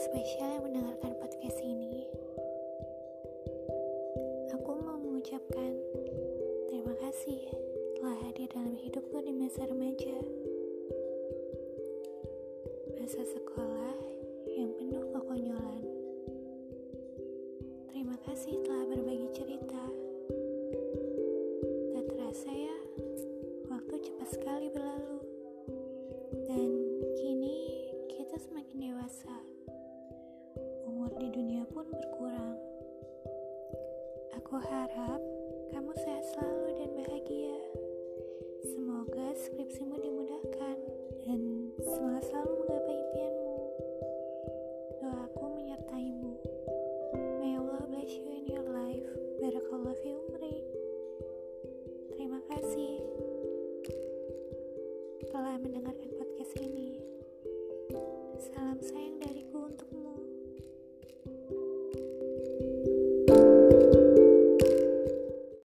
spesial yang mendengarkan podcast ini. Aku mau mengucapkan terima kasih telah hadir dalam hidupku di masa remaja. Masa sekolah yang penuh kekonyolan. Terima kasih telah berbagi cerita. Tak terasa ya, waktu cepat sekali berlalu. Dan kini kita semakin dewasa. Umur di dunia pun berkurang. Aku harap kamu sehat selalu dan bahagia. Semoga skripsimu dimudahkan dan semangat selalu kasih telah mendengarkan podcast ini. Salam sehat.